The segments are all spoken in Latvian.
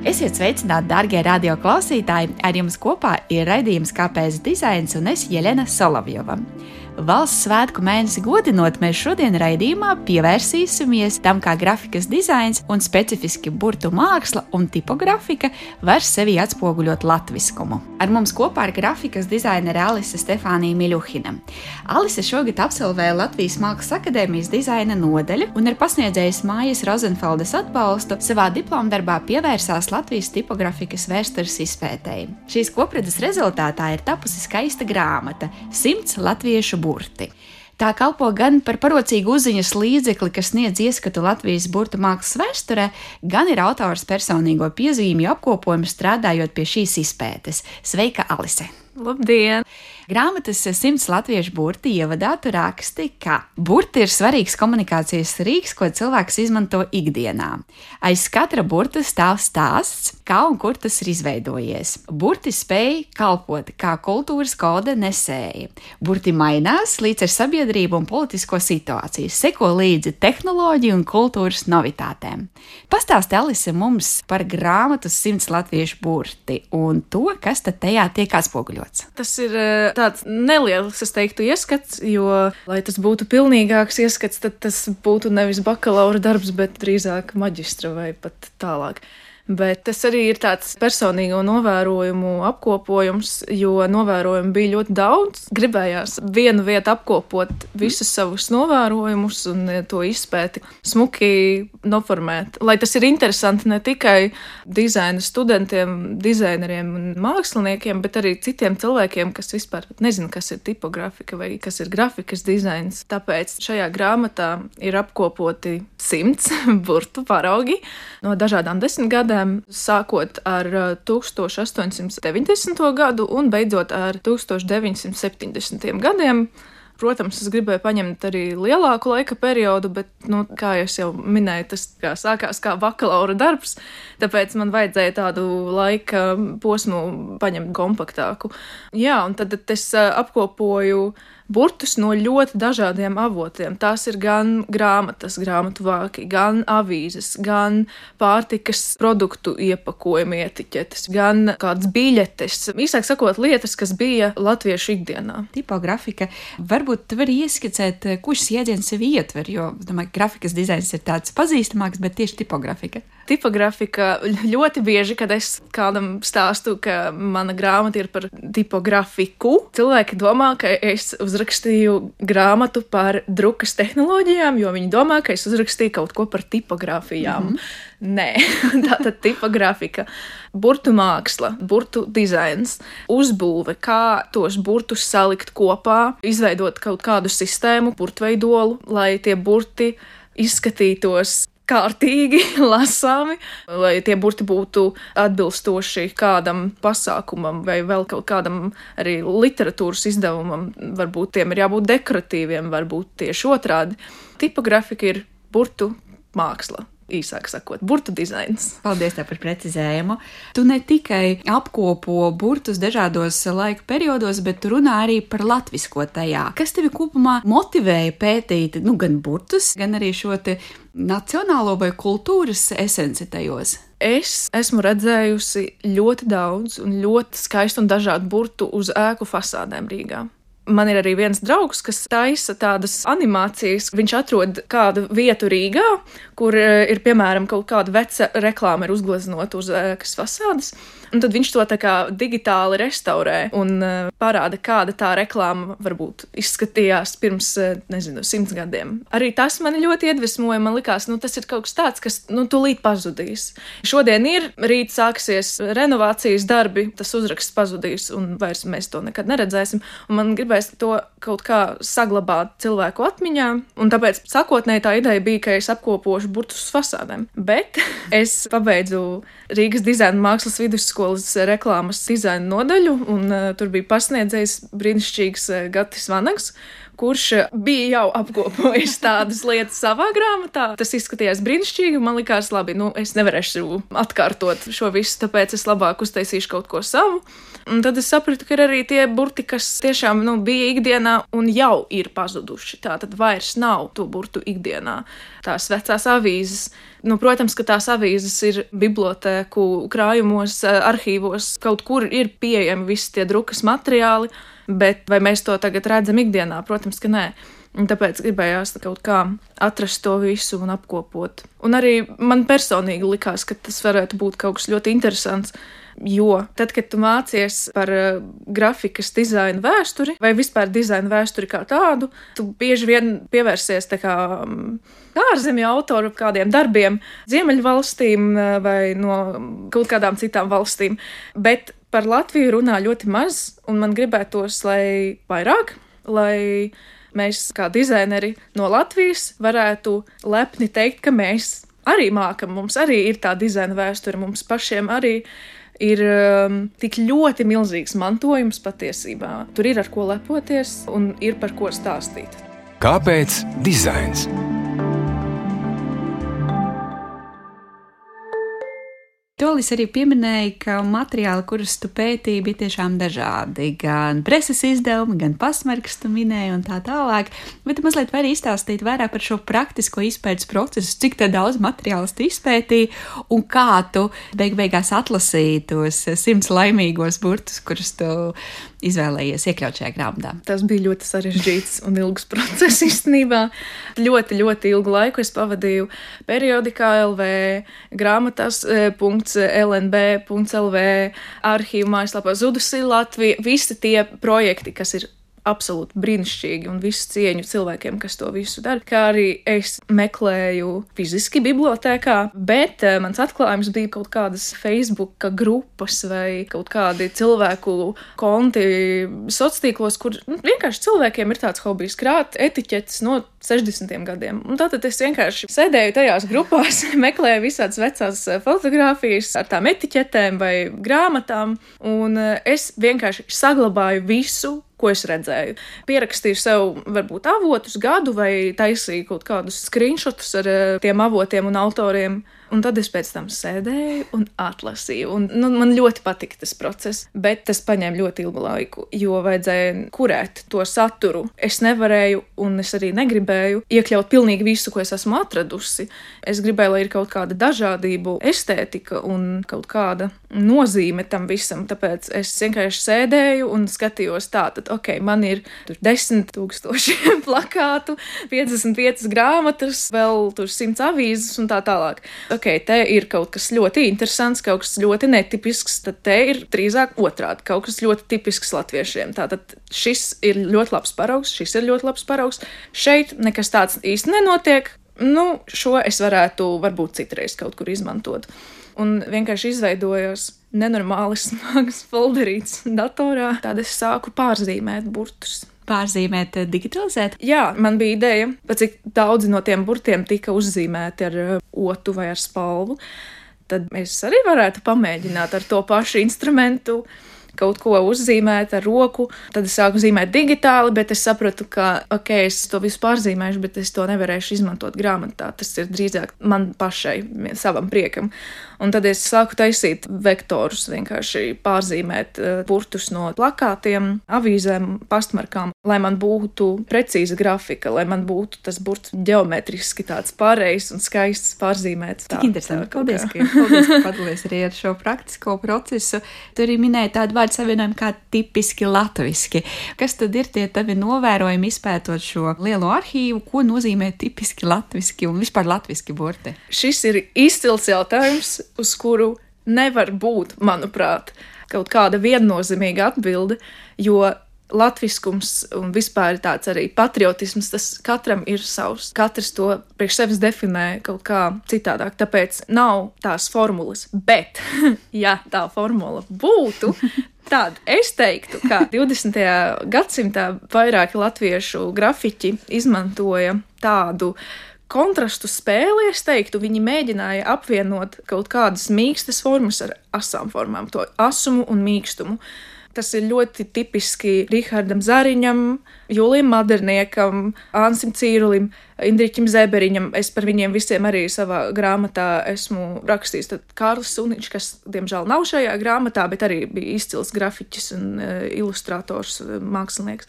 Esiet sveicināti, darbie radioklausītāji! Ar jums kopā ir raidījums Kāpēc dizains un es Jelena Solovjova. Valsts svētku mēnesi godinot, mēs šodien raidījumā pievērsīsimies tam, kā grafikas dizains un specifiski burtu māksla un tipogrāfika var sevi atspoguļot latviskumu. Ar mums kopā ir grafikas dizainere Alise Stefānija Miļuhina. Alise šogad absolvēja Latvijas Mākslas akadēmijas dizaina nodaļu un ir pasniedzējusi mājas Rozenfeldes atbalstu. Savā diplomdarbā pievērsās Latvijas tipogrāfikas vēstures izpētēji. Šīs kopredzes rezultātā ir tapusi skaista grāmata - simts latviešu burtu burti. Tā kalpo gan par parocīgu uzziņas līdzekli, kas sniedz ieskatu Latvijas burbuļu mākslas vēsturē, gan ir autors personīgo piezīmju apkopojums strādājot pie šīs izpētes. Sveika, Alise! Labdien! Grāmatas simts latviešu burti ievadā tu raksti, ka burti ir svarīgs komunikācijas rīks, ko cilvēks izmanto ikdienā. Aiz katra burta stāv stāsts, kā un kur tas ir izveidojies. Burti spēj kalpot kā kultūras koda nesēji. Burti mainās līdz ar sabiedrību un politisko situāciju, seko līdzi tehnoloģiju un kultūras novitātēm. Pastāsti Alise mums par grāmatu simts latviešu burti un to, kas tad tajā tiek atspoguļots. Tas ir eh, tāds neliels, es teiktu, ieskats, jo, lai tas būtu pilnīgāks ieskats, tad tas būtu nevis bakalaura darbs, bet drīzāk maģistra vai pat tālāk. Bet tas arī ir tāds personīgo novērojumu apkopojums, jo novērojumu bija ļoti daudz. Gribējās vienu vietu apkopot visus savus novērojumus un to izpēti smuki noformēt. Lai tas ir interesanti ne tikai dizaina studentiem, dizaineriem un māksliniekiem, bet arī citiem cilvēkiem, kas vispār nezina, kas ir tipogrāfika vai kas ir grafikas dizains. Tāpēc šajā grāmatā ir apkopoti simts burtu paraugi no dažādām desmitgadēm gadiem, sākot ar 1890. Uh, gadu un beidzot ar 1970. gadiem. Protams, es gribēju paņemt arī lielāku laika periodu, bet, nu, kā jau minēju, tas kā sākās kā bakalaura darbs, tāpēc man vajadzēja tādu laika posmu paņemt kompaktāku. Jā, un tad es apkopoju uh, burtus no ļoti dažādiem avotiem. Tās ir gan grāmatas, grāmatu vāki, gan avīzes, gan pārtikas produktu iepakojuma etiķetes, gan kādas biļetes. Īsāk sakot, lietas, kas bija latviešu ikdienā. Tipogrāfika varbūt tu vari ieskicēt, šis jēdziens sevi ietver, jo, domāju, grafikas dizains ir tāds pazīstamāks, bet tieši tipogrāfika. Tipogrāfika ļoti bieži, kad es kādam stāstu, ka mana grāmata ir par tipografiku, cilvēki domā, ka es uzrakstīju uzrakstīju grāmatu par drukas tehnoloģijām, jo viņi domā, ka es uzrakstīju kaut ko par tipogrāfijām. Mm -hmm. Nē, tā tad tipogrāfika, burbuļu māksla, burbuļu dizains, uzbūve, kā tos burtus salikt kopā, izveidot kaut kādu sistēmu, burbuļveidolu, lai tie burti izskatītos kārtīgi lasāmi, lai tie burti būtu atbilstoši kādam pasākumam vai vēl kaut kādam arī literatūras izdevumam. Varbūt tiem ir jābūt dekoratīviem, varbūt tieši otrādi. Tipogrāfika ir burtu māksla īsāk sakot, burbuļu dizains. Paldies par precizējumu. Tu ne tikai apkopo burtus dažādos laika periodos, bet runā arī par latvisko tajā. Kas tevi kopumā motivēja pētīt nu, gan burtus, gan arī šo nacionālo vai kultūras esenci tajos? Es esmu redzējusi ļoti daudz un ļoti skaistu un dažādu burtu uz ēku fasādēm Rīgā. Man ir arī viens draugs, kas taisa tādas animācijas. Viņš atrod kādu vietu Rīgā, kur eh, ir piemēram kaut kāda veca reklāma ir uzgleznota uz ēkas fasādes. Un tad viņš to tā kā digitāli restaurē un uh, parāda, kāda tā reklāma varbūt izskatījās pirms, uh, nezinu, simts gadiem. Arī tas mani ļoti iedvesmoja. Man likās, nu, tas ir kaut kas tāds, kas, nu, tūlīt pazudīs. Šodien ir, rīt sāksies renovācijas darbi, tas uzraksts pazudīs, un vairs mēs to nekad neredzēsim. Un man gribēs to kaut kā saglabāt cilvēku atmiņā, un tāpēc sākotnēji tā ideja bija, ka es apkopošu burtus fasādēm. Bet es pabeidzu Rīgas dizaina mākslas vidusskolu vidusskolas reklāmas dizaina nodaļu, un uh, tur bija pasniedzējs brīnišķīgs uh, Gatis Vanags, kurš bija jau apkopojis tādas lietas savā grāmatā. Tas izskatījās brīnišķīgi, man likās, labi, nu, es nevarēšu atkārtot šo visu, tāpēc es labāk uztaisīšu kaut ko savu. Un tad es sapratu, ka ir arī tie burti, kas tiešām nu, bija ikdienā un jau ir pazuduši. Tā tad vairs nav to burtu ikdienā. Tās vecās avīzes Nu, protams, ka tās avīzes ir bibliotēku krājumos, arhīvos, kaut kur ir pieejami visi tie drukas materiāli, bet vai mēs to tagad redzam ikdienā? Protams, ka nē. Un tāpēc gribējās kaut kā atrast to visu un apkopot. Un arī man personīgi likās, ka tas varētu būt kaut kas ļoti interesants. Jo tad, kad tu mācies par uh, grafikas dizaina vēsturi vai vispār dizaina vēsturi kā tādu, tu bieži vien pievērsies tā kā um, ārzemju autoru kādiem darbiem, Ziemeļvalstīm uh, vai no kaut kādām citām valstīm. Bet par Latviju runā ļoti maz, un man gribētos, lai vairāk, lai mēs, kā dizaineri no Latvijas, varētu lepni teikt, ka mēs arī mākam, mums arī ir tā dizaina vēsture, mums pašiem arī ir um, tik ļoti milzīgs mantojums patiesībā. Tur ir ar ko lepoties un ir par ko stāstīt. Kāpēc dizains? Tolis arī pieminēja, ka materiāli, kurus tu pētīji, bija tiešām dažādi. Gan preses izdevumi, gan pasmarks tu minēji un tā tālāk. Bet mazliet vairāk izstāstīt vairāk par šo praktisko izpētes procesu, cik daudz materiālus tu izpētīji un kā tu beig beigās atlasīji tos simts laimīgos burtus, kurus tu izvēlējies iekļaut šajā grāmatā? Tas bija ļoti sarežģīts un ilgs process īstenībā. Ļoti, ļoti ilgu laiku es pavadīju periodikā LV, grāmatās, eh, punkts lnb.lv, arhīvu mājaslapā Zudusi Latvija. Visi tie projekti, kas ir absolūti brīnišķīgi un visu cieņu cilvēkiem, kas to visu dara. Kā arī es meklēju fiziski bibliotekā, bet uh, mans atklājums bija kaut kādas Facebook grupas vai kaut kādi cilvēku konti sociālos tīklos, kur nu, vienkārši cilvēkiem ir tāds hobijs krāt etiķetes no 60. gadiem. Un tātad es vienkārši sēdēju tajās grupās, meklēju visādas vecās eh, fotogrāfijas ar tām etiķetēm vai grāmatām, un eh, es vienkārši saglabāju visu ko es redzēju. Pierakstīju sev, varbūt, avotus, gadu vai taisīju kaut kādus screenshotus ar eh, tiem avotiem un autoriem. Un tad es pēc tam sēdēju un atlasīju. Un, nu, man ļoti patika tas process, bet tas prasīja ļoti ilgu laiku, jo vajadzēja kurēt to saturu. Es nevarēju, un es arī negribēju iekļaut pilnīgi visu, ko es esmu atradusi. Es gribēju, lai ir kaut kāda dažādība, estētika un kaut kāda nozīme tam visam. Tāpēc es vienkārši sēdēju un skatījos, tātad, ok, man ir desmit tūkstoši plakātu, 55 grāmatas, vēl tur simts avīzes un tā tālāk ok, te ir kaut kas ļoti interesants, kaut kas ļoti netipisks, tad te ir drīzāk otrādi, kaut kas ļoti tipisks latviešiem. Tātad šis ir ļoti labs paraugs, šis ir ļoti labs paraugs. Šeit nekas tāds īsti nenotiek. Nu, šo es varētu varbūt citreiz kaut kur izmantot. Un vienkārši izveidojos nenormāli smags folderīts datorā. Tad es sāku pārzīmēt burtus pārzīmēt, eh, digitalizēt? Jā, man bija ideja, cik daudzi no tiem burtiem tika uzzīmēti ar eh, otu vai ar spalvu. Tad mēs arī varētu pamēģināt ar to pašu instrumentu kaut ko uzzīmēt ar roku. Tad es sāku zīmēt digitāli, bet es sapratu, ka, ok, es to visu pārzīmēšu, bet es to nevarēšu izmantot grāmatā. Tas ir drīzāk man pašai, savam priekam. Un tad es sāku taisīt vektorus, vienkārši pārzīmēt uh, burtus no plakātiem, avīzēm, pastmarkām, lai man būtu precīza grafika, lai man būtu tas burts ģeometriski tāds pārējais un skaists pārzīmēts. Tā, interesanti. Tā, paldies, ka, paldies, ka padalies arī ar šo praktisko procesu. Tu arī minēji tādu vārdu savienojumu kā tipiski latviski. Kas tad ir tie tavi novērojumi izpētot šo lielo arhīvu, ko nozīmē tipiski latviski un vispār latviski burti? Šis ir izcils jautājums uz kuru nevar būt, manuprāt, kaut kāda viennozīmīga atbilde, jo latviskums un vispār tāds arī patriotisms, tas katram ir savs. Katrs to priekš sevis definē kaut kā citādāk, tāpēc nav tās formulas. Bet, ja tā formula būtu, Tad es teiktu, ka 20. gadsimtā vairāki latviešu grafiķi izmantoja tādu kontrastu spēli, es teiktu, viņi mēģināja apvienot kaut kādas mīkstas formas ar asām formām, to asumu un mīkstumu. Tas ir ļoti tipiski Rihardam Zariņam, Julijam Maderniekam, Ansim Cīrulim, Indriķim Zeberiņam. Es par viņiem visiem arī savā grāmatā esmu rakstījis. Tad Kārlis Suniņš, kas diemžēl nav šajā grāmatā, bet arī bija izcils grafiķis un uh, ilustrators, uh, mākslinieks.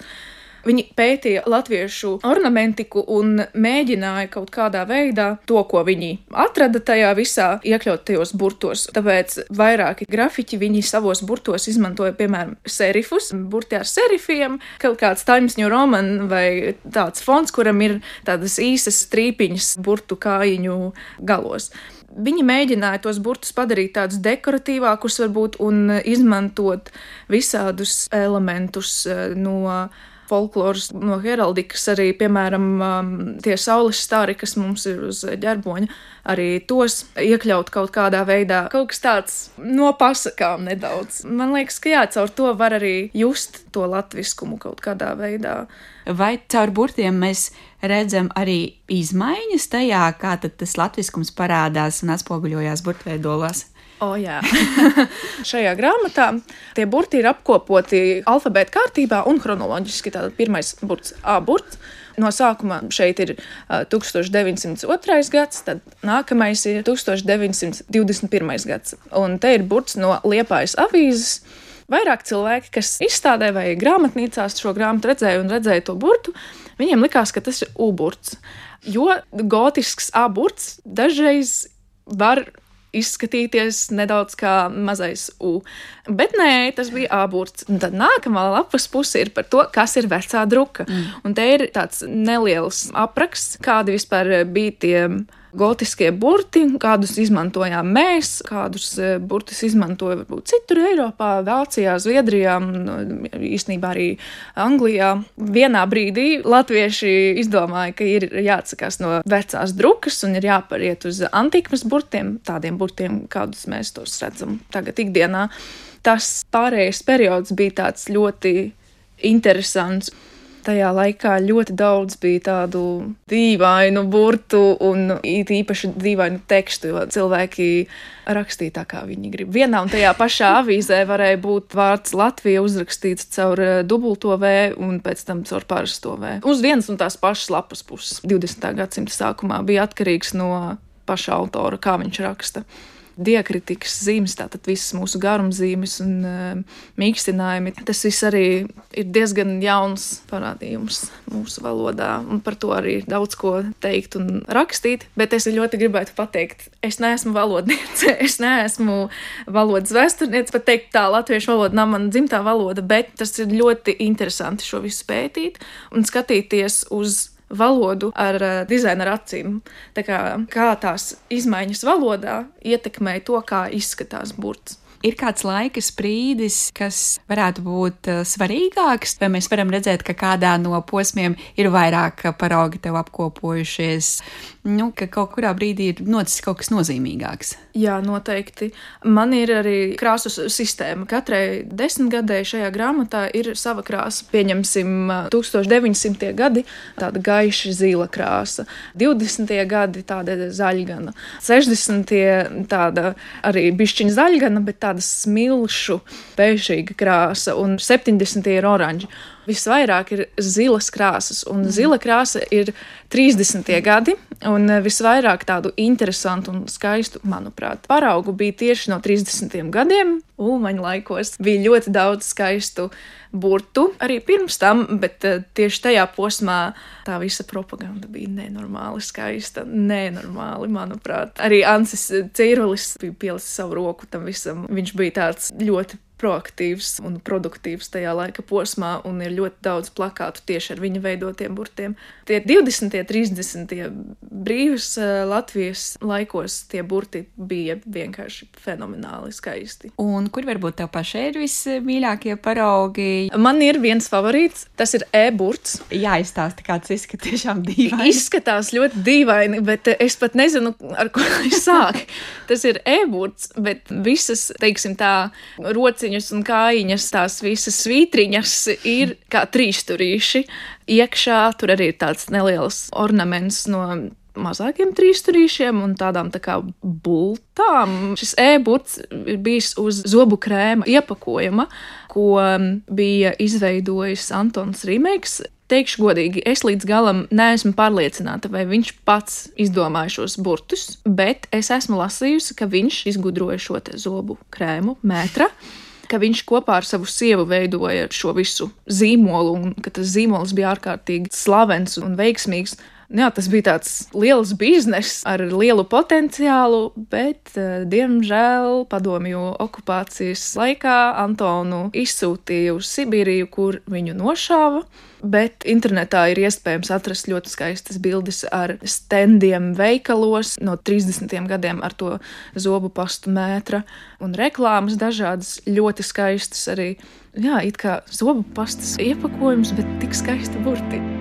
Viņi pētīja latviešu ornamentiku un mēģināja kaut kādā veidā to, ko viņi atrada tajā visā, iekļaut tajos burtos. Tāpēc vairāki grafiķi viņi savos burtos izmantoja, piemēram, serifus, burti ar serifiem, kaut kāds Times New Roman vai tāds fonds, kuram ir tādas īsas strīpiņas burtu kājiņu galos. Viņi mēģināja tos burtus padarīt tādus dekoratīvākus, varbūt, un izmantot visādus elementus eh, no folkloras, no heraldikas, arī, piemēram, um, tie saules stāri, kas mums ir uz ģerboņa, arī tos iekļaut kaut kādā veidā. Kaut kas tāds no pasakām nedaudz. Man liekas, ka jā, caur to var arī just to latviskumu kaut kādā veidā. Vai caur burtiem mēs redzam arī izmaiņas tajā, kā tas latviskums parādās un atspoguļojās burtveidolos? O, jā, šajā grāmatā tie burti ir apkopoti alfabēta kārtībā un chronoloģiski. Tātad pirmais burts A burts. No sākuma šeit ir uh, 1902. gads, tad nākamais ir 1921. gads. Un te ir burts no Liepājas avīzes. Vairāk cilvēki, kas izstādē vai grāmatnīcās šo grāmatu redzēja un redzēja to burtu, viņiem likās, ka tas ir U-burts. Jo gotisks A-burts dažreiz var izskatīties nedaudz kā mazais U. Bet nē, tas bija aburts. Un tad nākamā lapas puse ir par to, kas ir vecā druka. Mm. Un te ir tāds neliels apraksts, kādi vispār bija tie gotiskie burti, kādus izmantojām mēs, kādus e, burtus izmantoja varbūt citur Eiropā, Vācijā, Zviedrijā, īstenībā arī Anglijā. Vienā brīdī latvieši izdomāja, ka ir jāatsakās no vecās drukas un ir jāpariet uz antīkmas burtiem, tādiem burtiem, kādus mēs tos redzam tagad ikdienā. Tas pārējais periods bija tāds ļoti interesants tajā laikā ļoti daudz bija tādu dīvainu burtu un īpaši dīvainu tekstu, jo cilvēki rakstīja tā, kā viņi grib. Vienā un tajā pašā avīzē varēja būt vārds Latvija uzrakstīts caur eh, dubulto V un pēc tam caur parasto V. Uz vienas un tās pašas lapas puses 20. gadsimta sākumā bija atkarīgs no paša autora, kā viņš raksta diakritikas zīmes, tātad visas mūsu garumzīmes un uh, mīkstinājumi. Tas viss arī ir diezgan jauns parādījums mūsu valodā, un par to arī ir daudz ko teikt un rakstīt. Bet es ļoti gribētu pateikt, es neesmu valodniece, es neesmu valodas vēsturniece, pat teikt, tā latviešu valoda nav mana dzimtā valoda, bet tas ir ļoti interesanti šo visu pētīt un skatīties uz valodu ar uh, dizaineru acīm. Tā kā, kā tās izmaiņas valodā ietekmē to, kā izskatās burts. Ir kāds laika sprīdis, kas varētu būt uh, svarīgāks, vai mēs varam redzēt, ka kādā no posmiem ir vairāk paraugi tev apkopojušies, nu, ka kaut kurā brīdī ir noticis kaut kas nozīmīgāks. Jā, noteikti. Man ir arī krāsu sistēma. Katrai desmitgadēji šajā grāmatā ir sava krāsa. Pieņemsim, 1900. gadi tāda gaiša zila krāsa, 20. gadi tāda zaļgana, 60. tāda arī bišķiņa zaļgana, bet tāda smilšu, pēšīga krāsa, un 70. ir oranža visvairāk ir zilas krāsas, un mm. zila krāsa ir 30. gadi, un visvairāk tādu interesantu un skaistu, manuprāt, paraugu bija tieši no 30. gadiem. Ulmaņa laikos bija ļoti daudz skaistu burtu arī pirms tam, bet uh, tieši tajā posmā tā visa propaganda bija nenormāli skaista, nenormāli, manuprāt. Arī Ansis Cīrulis bija pielicis savu roku tam visam. Viņš bija tāds ļoti proaktīvs un produktīvs tajā laika posmā, un ir ļoti daudz plakātu tieši ar viņa veidotiem burtiem. Tie 20. un 30. brīvas eh, Latvijas laikos tie burti bija vienkārši fenomenāli skaisti. Un kur varbūt tev pašai ir vismīļākie paraugi? Man ir viens favorīts, tas ir e-burts. Jā, izstāsti, kāds izskatās tiešām dīvaini. Izskatās ļoti dīvaini, bet es pat nezinu, ar ko sākt. tas ir e-burts, bet visas, teiksim tā, rociņas rociņas un kājiņas, tās visas svītriņas ir kā trīsturīši. Iekšā tur arī ir tāds neliels ornaments no mazākiem trīsturīšiem un tādām tā kā bultām. Šis e-burts ir bijis uz zobu krēma iepakojuma, ko bija izveidojis Antons Rīmēks. Teikšu godīgi, es līdz galam neesmu pārliecināta, vai viņš pats izdomāja šos burtus, bet es esmu lasījusi, ka viņš izgudroja šo zobu krēmu, metra ka viņš kopā ar savu sievu veidoja šo visu zīmolu, un ka tas zīmols bija ārkārtīgi slavens un veiksmīgs. Jā, tas bija tāds liels bizness ar lielu potenciālu, bet, uh, diemžēl, padomju okupācijas laikā Antonu izsūtīja uz Sibīriju, kur viņu nošāva. Bet internetā ir iespējams atrast ļoti skaistas bildes ar standiem veikalos no 30. gadiem ar to zobu pastu mētra un reklāmas dažādas ļoti skaistas arī. Jā, it kā zobu pastas iepakojums, bet tik skaista burti.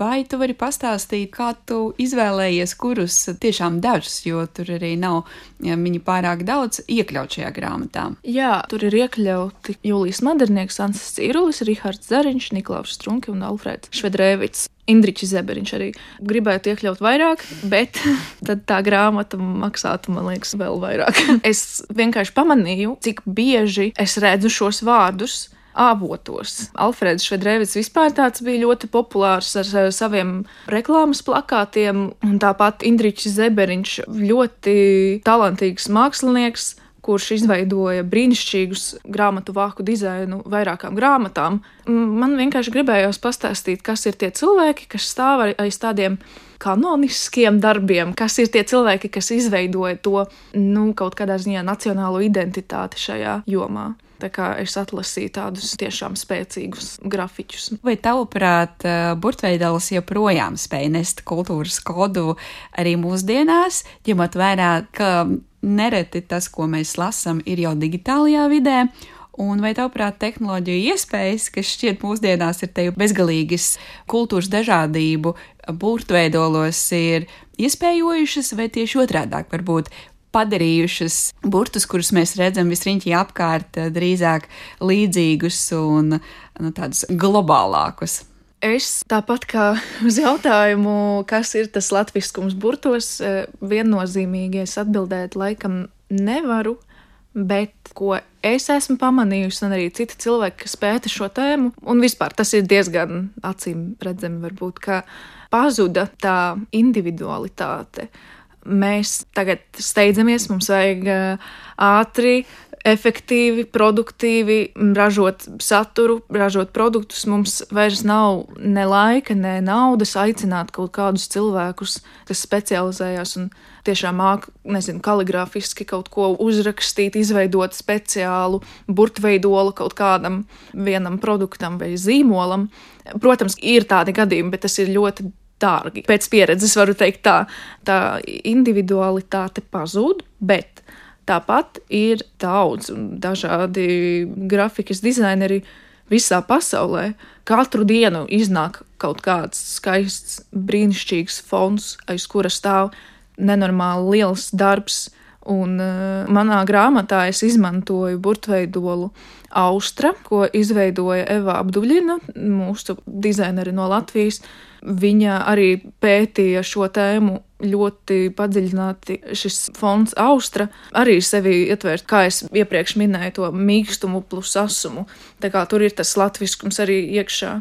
Vai tu vari pastāstīt, kā tu izvēlējies, kurus tiešām dažus, jo tur arī nav viņa pārāk daudz iekļaut šajā grāmatā? Jā, tur ir iekļauti Jūlijas Madernieks, Ansis Cīrulis, Rihards Zariņš, Niklaus Strunke un Alfreds Švedrēvits. Indričs Zeberiņš arī gribētu iekļaut vairāk, bet tad tā grāmata maksātu, man liekas, vēl vairāk. es vienkārši pamanīju, cik bieži es redzu šos vārdus avotos. Alfrēds Švedrēvits vispār tāds bija ļoti populārs ar saviem reklāmas plakātiem, un tāpat Indričs Zeberiņš ļoti talantīgs mākslinieks kurš izveidoja brīnišķīgus grāmatu vāku dizainu vairākām grāmatām. Man vienkārši gribējās pastāstīt, kas ir tie cilvēki, kas stāv aiz tādiem kanoniskiem darbiem, kas ir tie cilvēki, kas izveidoja to nu, kaut kādā ziņā nacionālo identitāti šajā jomā. Tā kā es atlasīju tādus tiešām spēcīgus grafiķus. Vai tavuprāt, eh, burtveidals joprojām spēj nest kultūras kodu arī mūsdienās, ņemot vērā, ka nereti tas, ko mēs lasām, ir jau digitālajā vidē, Un vai tavuprāt, tehnoloģija iespējas, kas šķiet mūsdienās ir te bezgalīgas kultūras dažādību, burtveidolos ir iespējojušas, vai tieši otrādāk varbūt padarījušas burtus, kurus mēs redzam visriņķī apkārt, eh, drīzāk līdzīgus un nu, tādus globālākus. Es tāpat kā uz jautājumu, kas ir tas latviskums burtos, eh, viennozīmīgi es atbildēt laikam nevaru, bet ko es esmu pamanījusi, un arī citi cilvēki, kas pēta šo tēmu, un vispār tas ir diezgan acīm redzami, varbūt, ka pazuda tā individualitāte mēs tagad steidzamies, mums vajag ātri, efektīvi, produktīvi ražot saturu, ražot produktus. Mums vairs nav ne laika, ne naudas aicināt kaut kādus cilvēkus, kas specializējas un tiešām māca, nezinu, kaligrāfiski kaut ko uzrakstīt, izveidot speciālu burtveidolu kaut kādam vienam produktam vai zīmolam. Protams, ir tādi gadījumi, bet tas ir ļoti dārgi. Pēc pieredzes varu teikt, tā, tā individualitāte pazūd, bet tāpat ir daudz un dažādi grafikas dizaineri visā pasaulē. Katru dienu iznāk kaut kāds skaists, brīnišķīgs fons, aiz kura stāv nenormāli liels darbs. Un uh, manā grāmatā es izmantoju burtveidolu Austra, ko izveidoja Eva Abduļina, mūsu dizaineri no Latvijas. Viņa arī pētīja šo tēmu ļoti padziļināti. Šis fonds Austra arī sevi ietver, kā es iepriekš minēju, to mīkstumu plus asumu. Tā kā tur ir tas latviskums arī iekšā.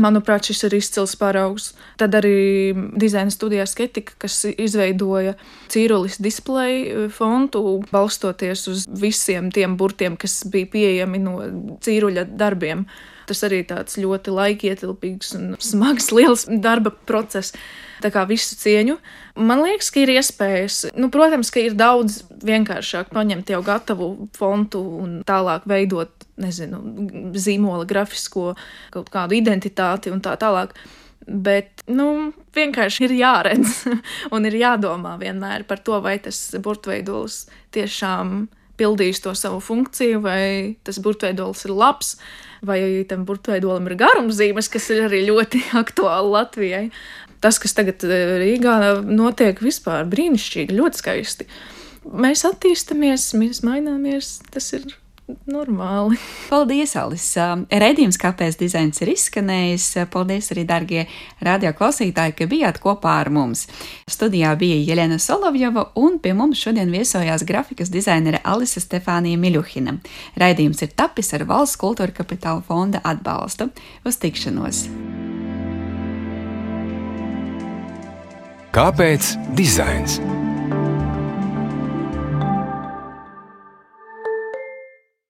Manuprāt, šis ir izcils paraugs. Tad arī dizaina studijā Sketika, kas izveidoja cīrulis displeju fontu, balstoties uz visiem tiem burtiem, kas bija pieejami no cīruļa darbiem. Tas arī tāds ļoti laikietilpīgs un smags, liels darba process. Tā kā visu cieņu. Man liekas, ka ir iespējas, nu, protams, ka ir daudz vienkāršāk paņemt jau gatavu fontu un tālāk veidot, nezinu, zīmola grafisko kaut kādu identitāti un tā tālāk. Bet, nu, vienkārši ir jāredz un ir jādomā vienmēr par to, vai tas burtveidols tiešām pildījis to savu funkciju, vai tas burtveidols ir labs, vai tam burtveidolam ir garumzīmes, kas ir arī ļoti aktuāli Latvijai. Tas, kas tagad eh, Rīgā notiek, vispār brīnišķīgi, ļoti skaisti. Mēs attīstāmies, mēs maināmies, tas ir normāli. Paldies, Alisa. Redījums, kāpēc dizains ir izskanējis. Paldies arī, darbie radioklausītāji, ka bijāt kopā ar mums. Studijā bija Jelena Solovjova un pie mums šodien viesojās grafikas dizainere Alisa Stefānija Miļuhina. Raidījums ir tapis ar Valsts kultūra kapitāla fonda atbalstu. Uz tikšanos! Kāpēc dizains?